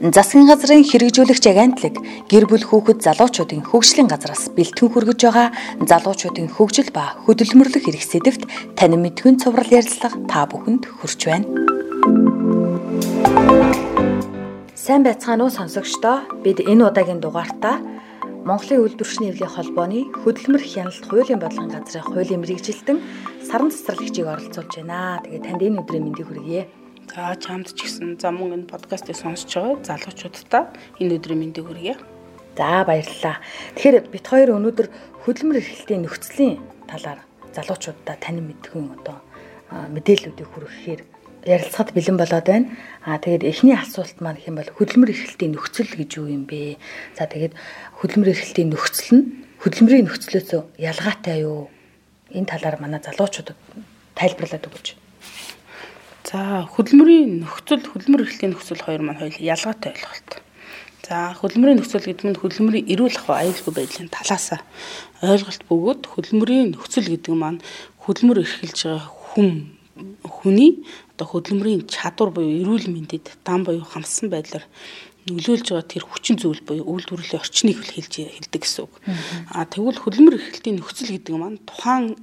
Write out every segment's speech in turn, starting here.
Засгийн газрын хэрэгжүүлэгч агентлаг гэр бүл хүүхэд залуучуудын хөгжлийн газраас бэлтгэн хүргэж байгаа залуучуудын хөгжил ба хөдөлмөрлөх эрх сэдэвт танин мэдгүн цуврал ярилцлага та бүхэнд хүрч байна. Сайн байцгаана уу сонсогчдоо. Бид энэ удаагийн дугаартаа Монголын үйлдвэрчний эвлийн холбооны хөдөлмөр хяналт хуулийн бодлогын газрын хуулийн мэрэгжилтэн саран цэцэрлэгчийг оролцуулж байна. Тэгээд танд энэ өдрийн мэндийг хүргье. За чамд ч гэсэн за мөн энэ подкастыг сонсож байгаа залуучуудаа энэ өдрийн мэндийг хүргье. За баярлалаа. Тэгэхээр бит хоёр өнөөдөр хөдөлмөр эрхлэлтийн нөхцөлийн талаар залуучуудаа танин мэдгэн одоо мэдээллүүдийг хүргэхээр ярилцахад бэлэн болоод байна. Аа тэгээд эхний асуулт маань юм бол хөдөлмөр эрхлэлтийн нөхцөл гэж юу юм бэ? За тэгээд хөдөлмөр эрхлэлтийн нөхцөл нь хөдөлмөрийн нөхцлөөс ялгаатай юу? Энэ талаар манай залуучуудад тайлбарлаад өгөөч. За хөдөлмөрийн нөхцөл хөдөлмөр эрхлэлийн нөхцөл хоёр маань хоёул ялгаатай ойлголт. За хөдөлмөрийн нөхцөл гэдэг нь хөдөлмөрийн эрүүл ахуй аюулгүй байдлын талаас ойлголт бөгөөд хөдөлмөрийн нөхцөл гэдэг маань хөдөлмөр эрхэлж байгаа хүн хүний одоо хөдөлмөрийн чадвар буюу эрүүл мэндэд дан буюу хамссан байдлаар нөлөөлж байгаа тэр хүчин зүйл буюу үйлдвэрлэлийн орчныг хэлж хэлдэг гэсэн үг. А тэгвэл хөдөлмөр эрхлэлтийн нөхцөл гэдэг маань тухайн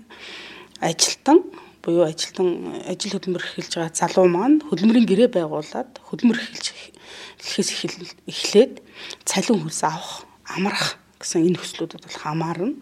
ажилтан буюу ажилтан ажил хөдөлмөр эхэлж байгаа залуу маань хөдөлмөрийн гэрээ байгуулад хөдөлмөр эхэлж эхлэхээс эхлээд цалин хөлс авах амрах гэсэн энэ нөхцлүүдэд бол хамаарна.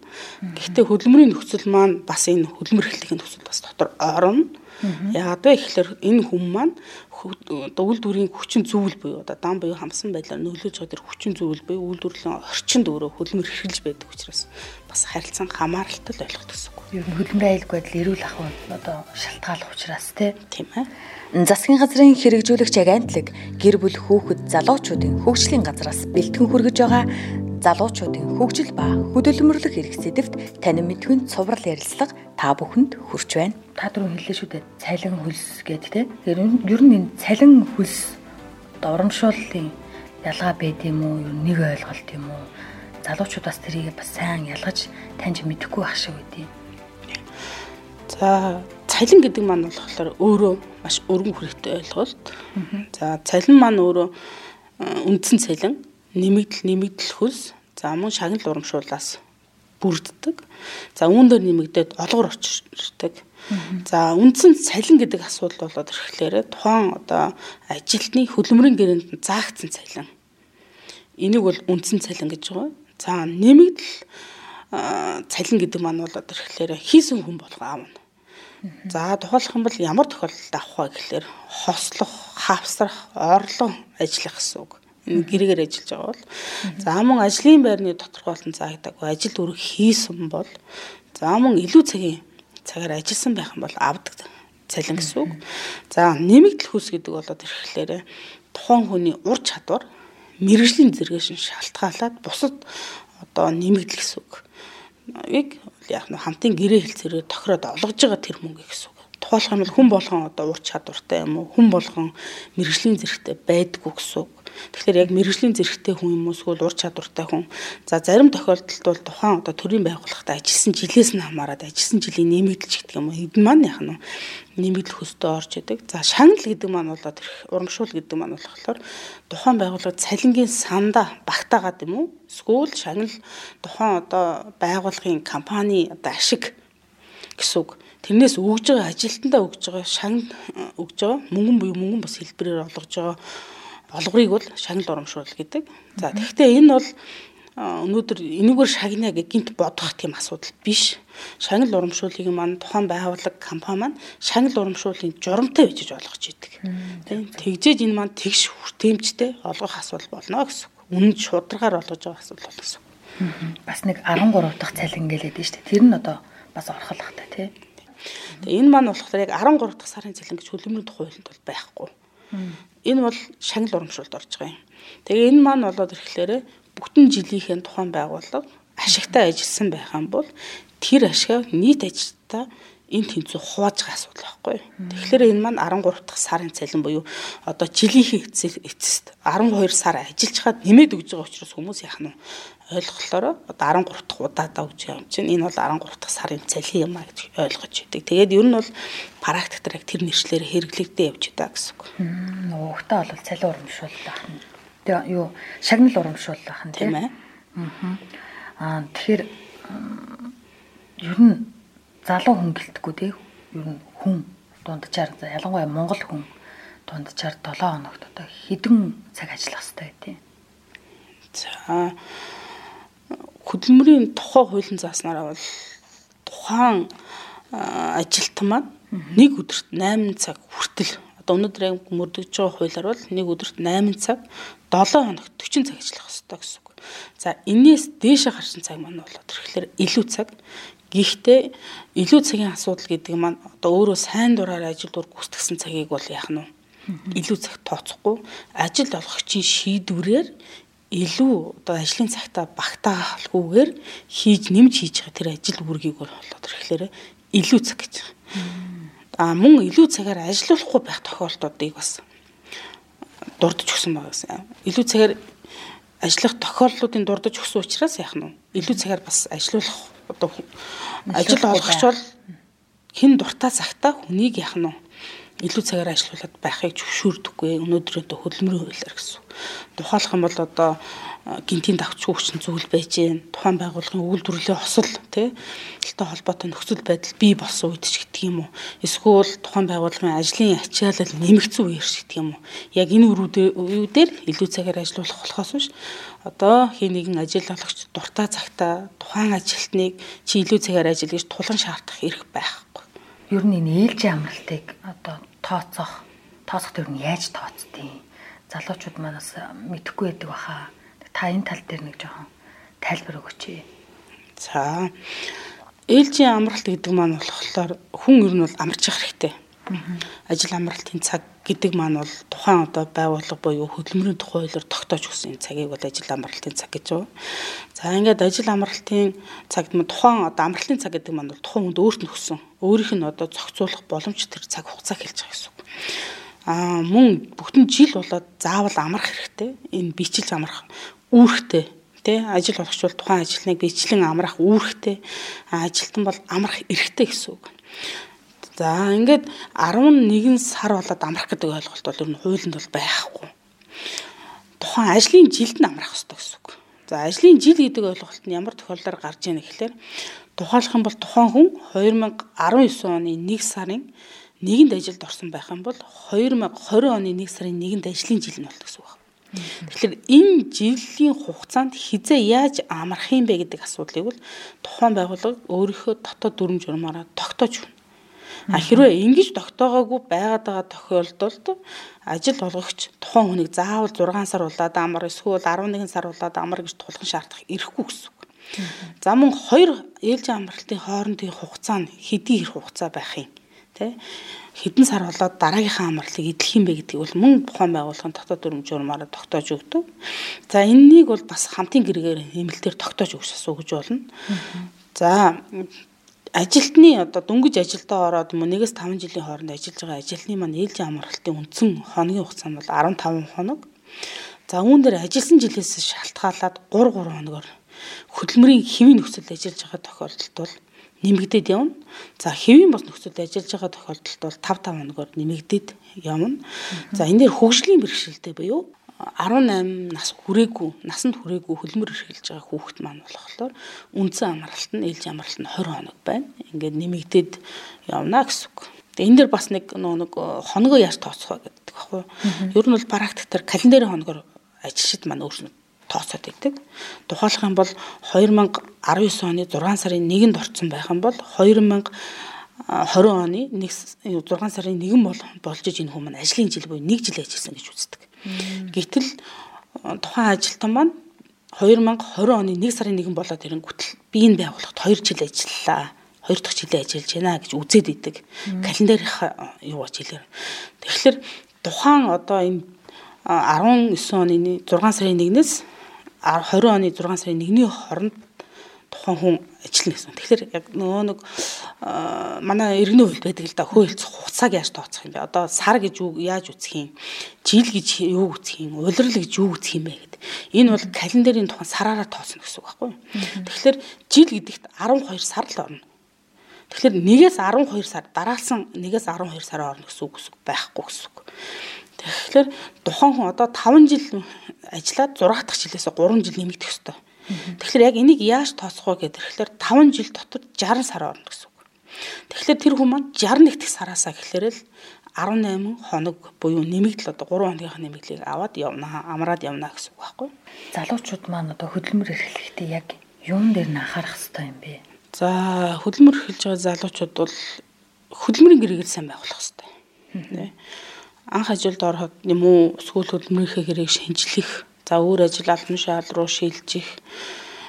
Гэхдээ хөдөлмөрийн нөхцөл маань бас энэ хөдөлмөр эхлэхийн нөхцөл бас дотор орно. Яагаад вэ гэхээр энэ хүм маань үйлдвэрийн хүчин зүйл буюу одоо дан буюу хамсан байдлаар нөлөөж байгаа тэр хүчин зүйл буюу үйлдвэрлэлийн орчинд өөрөө хөдөлмөр эхэлж байдаг учраас бас харилцан хамааралтай л ойлгох үг. Ер нь хөдөлмөрийн аюулгүй байдал эрүүл ахуй одоо шалтгаалх учраас тийм ээ. Засгийн газрын хэрэгжүүлэгч агентлаг гэр бүл хүүхэд залуучуудын хөгжлийн газраас бэлтгэн хүргэж байгаа залуучуудын хөгжил ба хөдөлмөрлөх эрх сэдэвт танин мэдхүйн цуврал ярилцлага та бүхэнд хүрч байна. Та түрүү хэллээ шүү дээ. Цалин хөлс гэдэг те. Тэр ер нь энэ цалин хөлс урамшууллын ялгаа байд юм уу? Ер нь нэг ойлголт юм уу? Залуучуудаас тэрийг бас сайн ялгаж таньж мэдэхгүй байх шиг үгүй. За цалин гэдэг маань болохоор өөрөө маш өргөн хүрээтэй ойлголт. За цалин маань өөрөө үндсэн цалин нэмэгдэл нэмэгдэл хөлс за мөн шагнал урамшууллаас бүрддэг. За үүн дээр нэмэгдээд олгор очирдаг. За үндсэн цалин гэдэг асуудал болоод ирэхлээр тухайн одоо ажилтны хөдөлмөрийн гэрээнд заагдсан цалин. Энийг бол үндсэн цалин гэж байгаа. За нэмэгдэл цалин гэдэг маань болоод ирэхлээр хийсэн хүн болго аавна. За тухайлах юм бол ямар тохиолдолд авах вэ гэхлээр хослох, хавсрах, орлон ажиллах гэсэн үг гэрээгээр ажиллаж байгаа бол за мөн ажлын байрны тодорхойлолтон заагдаагүй ажил үрг хийсэн бол за мөн илүү цагийн цагаар ажилласан байх юм бол авдаг цалин гэсэн үг. За нэмэгдэл хүс гэдэг болоод ирэхлээр тухайн хүний ур чадвар мэрэгжлийн зэрэгшин шалтгаалаад бусад одоо нэмэгдэл гэсэн үг. Ийг яг нь хамтын гэрээ хэлцээрээ тохироод олгож байгаа тэр мөнгө гэсэн үг. Тухайлх юм бол хүн болгон одоо ур чадвартай юм уу? Хүн болгон мэрэгжлийн зэрэгтэй байдгүй гэсэн үг. Тэгэхээр яг мэрэгжлийн зэрэгтэй хүн юм уу эсвэл ур чадвартай хүн. За зарим тохиолдолд бол тухайн одоо төрийн байгууллагад ажилласан жилээс нь хамаарат ажилласан жилийн нэмэгдэлч гэдэг юм уу. Эдэн маань яг нь нэмэгдэл хөстөө орж идэг. За шагнал гэдэг маань болоод урамшуул гэдэг маань болохоор тухайн байгууллага цалингийн сандаа багтаагаад юм уу? Эсвэл шагнал тухайн одоо байгууллагын компани одоо ашиг гэсэн үг. Тэрнээс өгж байгаа ажилтнаа өгж байгаа шагнал өгж байгаа мөнгөн буюу мөнгөн бас хэлбэрээр олгож байгаа олгорыг бол шагнал урамшуул гэдэг. За тэгэхдээ энэ бол өнөөдөр энэгээр шагнаа гэх гинт бодох тийм асуудал биш. Шагнал урамшууллыг маань тухайн байгууллага компани маань шагнал урамшууллын журамтай бичиж олгож идэг. Тийм тэгжээж энэ маань тэгш хүртээмжтэй олгох асуудал болно гэсэн. Үнэн шударгаар олгож байгаа асуудал болно гэсэн. Бас нэг 13 дахь цалин гэлээд нь шүү дээ. Тэр нь одоо бас орхолохтой тий. Тэгээ энэ маань болохоор яг 13 дахь сарын цалин гэж хөлбөмбөгийн тухайлд бол байхгүй. Энэ бол шагнал урамшуулд орж байгаа юм. Тэгээ энэ маань болоод ирэхлээр бүтэн жилийнхээ тухайн байгууллага ашигтай ажилласан байх юм бол тэр ашгаа нийт ажилтаа энэ тэнцүү хувааж байгаа асуудал байхгүй. Тэгэхээр энэ маань 13 дахь сарын цалин буюу одоо жилийнхээ эцэст 12 сар ажиллаж хаад нэмээд өгж байгаа учраас хүмүүс яах нь ойлголохлоор одоо 13 дахь удаадаа өгч юм чинь энэ бол 13 дахь сарын цалин юм а гэж ойлгож байдаг. Тэгээд ер нь бол практик дээр тэр нэршлэр хэрэглэгдээ явж байгаа гэсэн үг. Нөгөөхдөө бол цалин урамшуул байх нь Тэгээ юу шагнал урамшуулах нь тийм ээ. Аа тэгэхээр ер нь залуу хүн гэлтгүү тий. Ер нь хүн дунджаар ялангуяа монгол хүн дунджаар 7 хоногт одоо хэдэн цаг ажиллах хэрэгтэй тий. За хөдөлмөрийн тухай хуулийн зааснараа бол тухайн ажилтан маань нэг өдөрт 8 цаг хүртэл одоо өнөөдөр мөрдөгж байгаа хуулиар бол нэг өдөрт 8 цаг 7 хоногт 40 цаг ажиллах ёстой гэсэн үг. За энээс дээшээ гарсан цаг маань бол тэгэхээр илүү цаг Гэхдээ илүү цагийн асуудал гэдэг маань одоо өөрөө сайн дураар ажил дур гүйцэтгсэн цагийг бол яах нь? Илүү цаг тооцохгүй ажил олгогчийн шийдвэрээр илүү одоо ажлын цагтаа багтаахгүйгээр хийж нэмж хийж байгаа тэр ажил үүргийг бол одоо тэгэхээр илүү цаг гэж байгаа. А мөн илүү цагаар ажиллахгүй байх тохиолдлуудыг бас дурдж өгсөн байгаа гэсэн. Илүү цагаар ажиллах тохиолдлуудын дурдж өгсөн учраас яах нь? Илүү цагаар бас ажиллах одоо ажил олгогч бол хэн дуртай цагтаа хүнийг яах нь илүү цагаар ажиллуулад байхыг зөвшөөрдөггүй өнөөдөр одоо хөдөлмөрийн хуулиар гэсэн. Тухайлах юм бол одоо гинтийн давчгүй хүчин зүйл байж гэн тухайн байгууллагын үйлдвэрлэлийн хосол тийэлтэй холбоотой нөхцөл байдал бий болсон үед ч гэдэг юм уу? Эсвэл тухайн байгууллагын ажлын ачаалал нэмэгдсэн үеэр ч гэдэг юм уу? Яг энэ үеүүдээр илүү цагаар ажиллах болохоос биш. Одоо хий нэгэн ажил олгогч дуртай цагтаа тухайн ажилтныг чи илүү цагаар ажил гэж тулан шаардах эрх байхгүй. Ер нь энэ ээлжийн амралтыг одоо тооцоох тооцох төр нь яаж тооцдیں۔ Залуучууд манаас мэдэхгүй байдаг баха та энэ тал дээр нэг жоохон тайлбар өгөөч. За ээлжийн амралт гэдэг маань болохоор хүн ер нь бол амарч явах хэрэгтэй. Ажил амралтын цаг гэдэг маань бол тухайн одоо байгууллага буюу хөдөлмөрийн тухай хуулиар тогтоож өгсөн цагийг бол ажил амралтын цаг гэж байна. За ингээд ажил амралтын цагт маань тухайн одоо амралтын цаг гэдэг маань бол тухайн хүнд өөрт нь өгсөн. Өөрийнх нь одоо зохицуулах боломж тэр цаг хугацаа хэлж байгаа гэсэн үг. Аа мөн бүхтэн жил болоод заавал амрах хэрэгтэй. Энэ бичилж амрах үүрэгтэй тий ажил болгоч бол тухайн ажилтныг бичлэн амрах үүрэгтэй ажилтан бол амрах эрхтэй гэсэн үг. За ингээд 11 сар болоод амрах гэдэг ойлголт бол ер нь хуулинд бол байхгүй. Тухайн ажлын жилд нь амрах хэрэгтэй гэсэн үг. За ажлын жил гэдэг ойлголт нь ямар тохиолдолд гарч ийн гэхээр тухайлах юм бол тухайн хүн 2019 оны 1 сарын нэгэнд ажилд орсон байх юм бол 2020 оны 1 сарын 1-нд ажлын жил нь бол гэсэн үг. Тэгэхээр энэ жилийн хугацаанд хизээ яаж амрах юм бэ гэдэг асуудлыг бол тухайн байгууллага өөрийнхөө дотоод дүрм журмаараа тогтоож өгнө. А хэрвээ ингэж тогтоогоогүй байгаад байгаа тохиолдолд ажил олгогч тухайн хүнийг заавал 6 сар улаад амар эсвэл 11 сар улаад амар гэж тулхан шаардах эрхгүй гэсэн үг. За мөн хоёр ээлжийн амралтын хоорондын хугацаа нь хэдий их хугацаа байх юм те хэдэн сар болоод дараагийнхаа амралтыг эдлэх юм бэ гэдгийг бол мөн тухайн байгууллагын дотоод дүрм журмаараа тогтоож өгдөг. За энэнийг бол бас хамтын гэргээр нэмэлтээр тогтоож өгч асууж болно. За ажилтны одоо дөнгөж ажилдаа ороод юм нэгээс 5 жилийн хооронд ажиллаж байгаа ажилтны маань ээлжийн амралтын үндсэн хоногийн хугацаа нь бол 15 хоног. За үүн дээр ажилласан жилээс шалтгаалаад 3 3 хоногор хөдөлмөрийн хэвийн нөхцөлд ажиллаж байгаа тохиолдолд бол нэмэгдээд явна. За хэвийн бос нөхцөлд ажиллаж байгаа тохиолдолд бол 5 5 хоногор нэмэгдээд явна. За энэ дээр хөгжлийн бэрхшээлтэй буюу 18 нас хүрээгүй, насанд хүрээгүй хөлмөр эрхэлж байгаа хүүхэд маань болохоор үндсэн амралт нь ээлж амралт нь 20 хоног байна. Ингээд нэмэгдээд явна гэсэн үг. Тэгээ энэ дэр бас нэг нэг хоногоо яаж тооцох вэ гэдэг баггүй. Ер нь бол практик төр календарийн хоногор ажилчид маань өөрснөө тооцоод байдаг. Тухайлах юм бол 2019 оны 6 сарын 1-нд орсон байх юм бол 2020 оны 1 6 сарын 1 бол болж иж энэ хүмүүс ажлын жил буюу 1 жил ажилласан гэж үздэг. Гэтэл тухайн ажилтан маань 2020 оны 1 сарын 1 болоод ирэнгүүтэл би энэ байгууллагт 2 жил ажиллалаа. 2 дахь жилээ ажиллаж байна гэж үзээд идэг. Календарийнхаа юу гэж хэлээр. Тэгэхээр тухайн одоо энэ 19 оны 6 сарын 1-ээс 20 оны 6 сарын 1-ний хооронд тухайн хүн ажиллана гэсэн. Тэгэхээр яг нөгөө нэг манай иргэний хувьд байдаг л да хөөөлцөх хугацааг яаж тооцох юм бэ? Одоо сар гэж юу яаж үсэх юм? Жил гэж юу үсэх юм? Улирал гэж юу үсэх юм бэ гэдэг. Энэ бол календарийн тухайн сараараа тооцно гэсэн үг байхгүй юу? Тэгэхээр жил гэдэгт 12 сар л орно. Тэгэхээр 1-ээс 12 сар дараалсан 1-ээс 12 сар орно гэсэн үг байхгүй гэсэн үг. Тэгэхээр тухайн хүн одоо 5 жил ажиллаад 6 дахь жилээс 3 жил нэмэгдэх ёстой. Тэгэхээр яг энийг яаж тооцох вэ гэхээр 5 жил дотор 60 сар орно гэсэн үг. Тэгэхээр тэр хүн маань 61 дахь сараасаа гэхээр л 18 хоног буюу нэмэгдэл одоо 3 хоногийнхаа нэмэгдлийг аваад явна амраад явна гэсэн үг байхгүй. Залуучууд маань одоо хөдөлмөр эрхлэхдээ яг юун дээр нь анхаарах хэрэгтэй юм бэ? За хөдөлмөр эрхэлж байгаа залуучууд бол хөдөлмөрийн гэрээгээр сайн байгуулах хэрэгтэй. Анх ажилд ороход юм уу сүүл хөдөлмөрийнхээ гэрээг шинжлэх, за өөр ажил албан шаал руу шилжих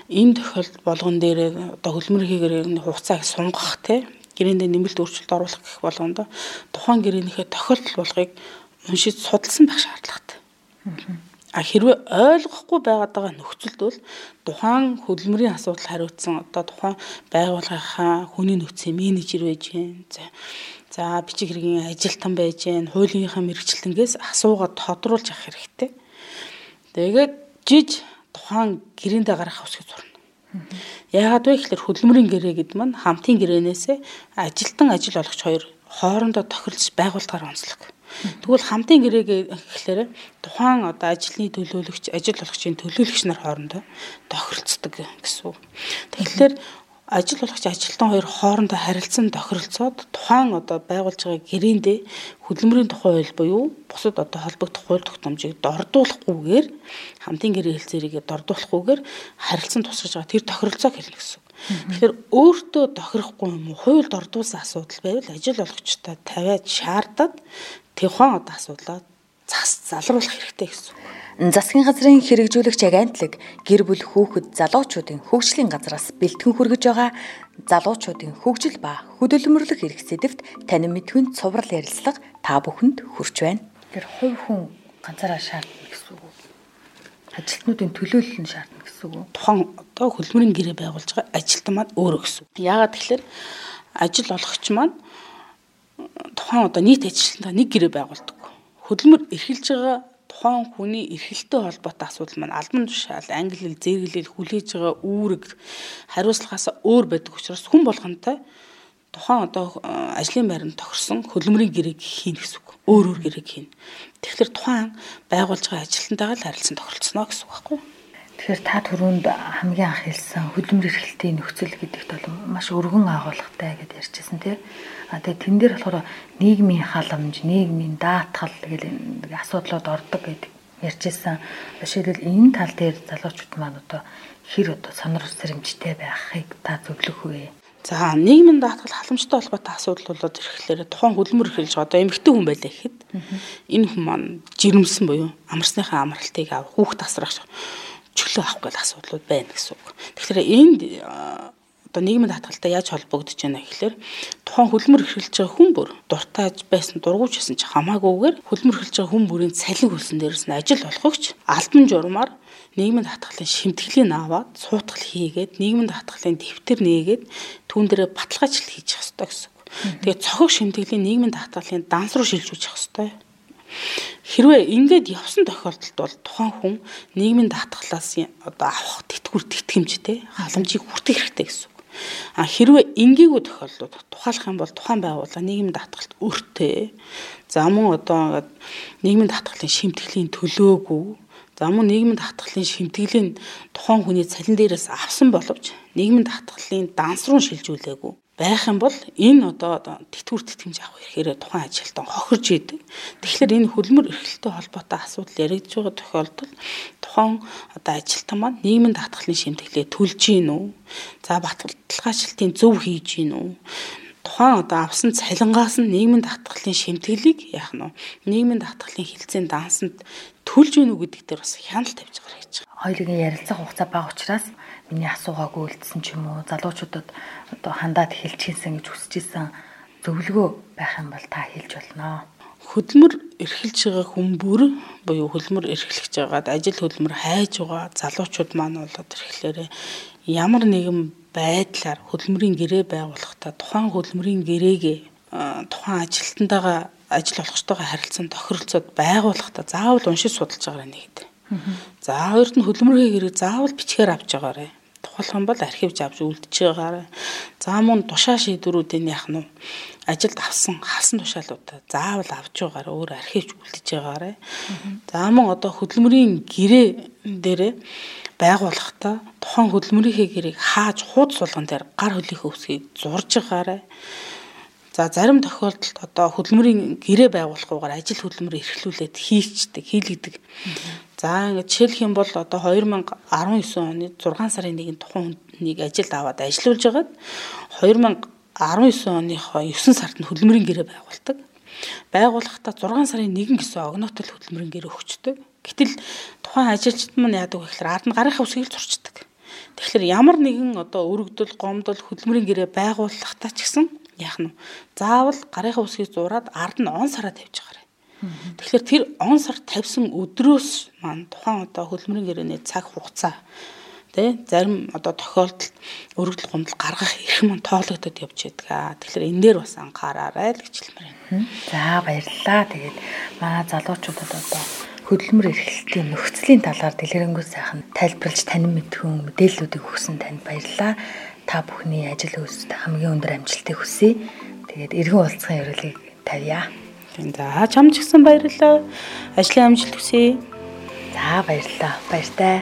энэ тохиолдол болгон дээр одоо хөдөлмөрийнхээ гэрээг хугацааг сунгах те гэрээндээ нэмэлт өөрчлөлт оруулах гэх болгонд тухайн гэрээнийхээ тохиолдол болгыг уншиж судалсан байх шаардлагатай. А хэрвээ ойлгохгүй байгаад байгаа нөхцөлд бол тухайн хөдөлмөрийн асуудал хариуцсан одоо тухайн байгууллагынхаа хүний нөөцийн менежер байж гэн. За за бичиг хэргийн ажилтан байж гэн. Хуулийнхаа мэрэгчлэнгээс асуугаад тодруулж авах хэрэгтэй. Тэгээд жиж тухайн гэрээндээ гарах усыг зурна. Яагаад вэ гэхээр хөдөлмөрийн гэрээ гэд маань хамтын гэрээнээсээ ажилтан ажил олгогч хоёр хоорондоо тохиролцож байгууллагаар онцлог. Тэгвэл хамтын гэрээ гэхлээр тухайн одоо ажлын төлөөлөгч, ажил олгогчийн төлөөлөгч нар хоорондоо тохиролцдог гэсэн үг. Тэгэхээр ажил болгоч ажилтан хоёр хоорондоо харилцан тохиролцоод тухайн одоо байгуулж байгаа гэрээндээ хөдөлмөрийн тухай хууль буюу бусад одоо холбогдох хууль тогтоомжийг дордуулахгүйгээр хамтын гэрээ хэлцээрийгээ дордуулахгүйгээр харилцан тусгаж байгаа тэр тохиролцоог хэлнэ гэсэн. Тэгэхээр өөртөө тохирохгүй юм уу хууль дордуулсан асуудал байвал ажил болгочтой тавиад шаардаад тухайн одоо асуудлаа цас залруулах хэрэгтэй гэсэн. Засгийн газрын хэрэгжүүлэгч агентлаг гэр бүл хүүхэд залуучуудын хөгжлийн газраас бэлтгэн хүргэж байгаа залуучуудын хөгжил ба хөдөлмөрлөх эрх сэдэвт танин мэдхүйн цуврал ярилцлага та бүхэнд хүрч байна. Тэр хувь хүн ганцаараа шаардна гэсэн үг. Ажилтнуудын төлөөлөл нь шаардна гэсэн үг. Тухайн одоо хөдөлмөрийн гэрээ байгуулж байгаа ажилтан маань өөрөө гэсэн. Яагаад тэгэхээр ажил олгогч маань тухайн одоо нийт ажилтнаа нэг гэрээ байгуулдаг. Хөдөлмөр эрхэлж байгаа тухайн хүний эрхэлтэй холбоотой асуудал маань албан тушаал, англи хэл, зэрэг хэл хүлээж байгаа үүрэг хариуцлагаас өөр байдаг учраас хүн болгонтой тухайн одоо э, ажлын байранд тохирсон хөдөлмөрийн гэрээг хийн гэсэн үг. Өөр өөр гэрээг хийн. Тэгэхээр тухайн байгуулж байгаа ажилтнтайгаа л харилцан тохиролцсноо гэсэн үг байхгүй юу? Тэгэхээр та түрүүнд хамгийн анх хэлсэн хөдөлмөр эрхлэлтийн нөхцөл гэдэгт бол маш өргөн агуулгатай гэдээ ярьжсэн тийм. А тэгээ тэн дээр болохоор нийгмийн халамж, нийгмийн даатгал гэл асуудлууд ордог гэдэг ярьжсэн. Жишээлбэл энэ тал дээр залуучууд маань одоо хэр одоо сонор сэрэмжтэй байхыг та зөвлөх үе. За нийгмийн даатгал халамжтай холбоотой асуудал болоод ирэхлээр тухайн хөдөлмөр эхэлж одоо эмэгтэй хүн байлаа гэхэд энэ хүн маань жирэмсэн буюу амарсныхаа амралтыг авах хүүхд тасрах чөлөө авах гэл асуудлууд байна гэсэн үг. Тэгэхээр энд одоо нийгмийн татгалтай яаж холбогдож байна гэхээр тухайн хөлмөр эхэлж байгаа хүн бүр дуртайж байсан дургуйч байсан ч хамаагүйгээр хөлмөр эхэлж байгаа хүн бүрийн цалин хөлсөн дээрээс нь ажил олгогч албан журмаар нийгмийн татгалын шимтгэлийг аваад суутгал хийгээд нийгмийн татгалын дэвтэр нээгээд түүн дээр баталгаажлалт хийж хэрэгтэй гэсэн үг. Тэгээд цохог шимтгэлийн нийгмийн татгалын данс руу шилжүүлж хэрэгтэй Хэрвээ ингээд явсан тохиолдолд бол тухайн хүн нийгмийн даатгалаас одоо авах тэтгэвэр тэтгэмжтэй халамжийг хүртэх хэрэгтэй гэсэн үг. А хэрвээ ингийгүү тохиолдлууд тухайлах юм бол тухайн байгууллага нийгмийн даатгалт өртөө за мөн одоо ингээд нийгмийн даатгалын шимтгэлийн төлөөгүй за мөн нийгмийн даатгалын шимтгэлийн тухайн хүний цалин дээрээс авсан боловч нийгмийн даатгалын данс руу шилжүүлээгүй байх юм бол энэ одоо тэтгэвэр тэтгэмж авах ихээр тухайн ажилтан хохирж идэг. Тэгэхээр энэ хөдөлмөр эрхлэлтэй холбоотой асуудал яригдж байгаа тохиолдолд тухайн одоо ажилтан маань нийгмийн даатгалын шимтгэлээ төлж гин үү? За баталгаачлалтын зөв хийж гин үү? тухайн одоо авсан цалингаас нь нийгмийн даатгалын шимтгэлийг яах нь нийгмийн даатгалын хилцээний дансанд төлж гин үү гэдэг дээр бас хяналт тавьж байгаа гэж байна. Хоёрын ярилцах хугацаа бага учраас миний асуугаагүй үлдсэн ч юм уу залуучуудад одоо хандаад хэлж хийсэн гэж хүсэж исэн зөвлөгөө байх юм бол та хэлж болно. Хөдөлмөр эрхэлж байгаа хүн бүр буюу хөдөлмөр эрхлэж байгаад ажил хөдөлмөр хайж байгаа залуучууд маань болоод ирэхлээр ямар нэгэн байдлаар хөдөлмөрийн гэрээ байгуулахдаа тухайн хөдөлмөрийн гэрээгээ тухайн ажилтнтайгаа ажил олгочтойгоо харилцан тохиролцоод байгуулахдаа заавал уншиж судалж байгаа нэгтэй. За хоёрт нь хөдөлмөрийн хэрэг заавал бичгээр авч байгаарэ. тухайлхан бол архивж авч үлдчихэж байгаарай. За мөн тушаа шийдвэрүүдийн яах нь ажилд авсан хавсан тушаалуудаа заавал авч байгаарай. Өөр архивж үлдчихэж байгаарай. За мөн одоо хөдөлмөрийн гэрээ дээрээ байгуулахдаа тухайн хөдөлмөрийнхээ гэрээг хааж хуудас болгон дээр гар хөлийнхөө үсгийг зурж байгаарай. За зарим тохиолдолд одоо хөдөлмөрийн гэрээ байгуулахгүйгээр ажил хөдөлмөр эрхлүүлээд хийчдэг, хийлэгдэг. За ингээд жишээлх юм бол одоо 2019 оны 6 сарын 1-нд тухайн хүнийг ажилд аваад ажилуулж байгаад 2019 оныхоо 9 сард нь хөдөлмөрийн гэрээ байгуулдаг. Байгуулахдаа 6 сарын 1 гэсэн огнотол хөдөлмөрийн гэрээ өгчдөг. Гэтэл тухайн ажилчид маань яадаг вэ гэхээр ард нь гарынхаа үсгийг зурчдаг. Тэгэхээр ямар нэгэн одоо өргөдөл, гомдол, хөдөлмөрийн гэрээ байгуулахдаа ч гэсэн яах нь заавал гарынхаа үсгийг зураад ард нь он сараа тавьж. Тэгэхээр тэр он сар тавьсан өдрөөс маань тухайн одоо хөдөлмөрийн гэрээний цаг хугацаа тий зарим одоо тохиолдолд өргөдөл гомдол гаргах эрх мань тоологдод явж байдаг. Тэгэхээр энэ дээр бас анхаараарай л гэж хэлмээр байна. За баярлалаа. Тэгээд манай залуучуудад одоо хөдөлмөр эрхлэлтийн нөхцөлийн талаар дэлгэрэнгүй сайхан тайлбарлаж танин мэдхүн мэдээллүүдийг өгсөн танд баярлалаа та бүхний ажил үйлсэд хамгийн өндөр амжилтыг хүсье. Тэгээд эргэн уулзахын ёроолыг тавья. За чамд ч гэсэн баярлалаа. Ажлын амжилт хүсье. За баярлалаа. Баяртай.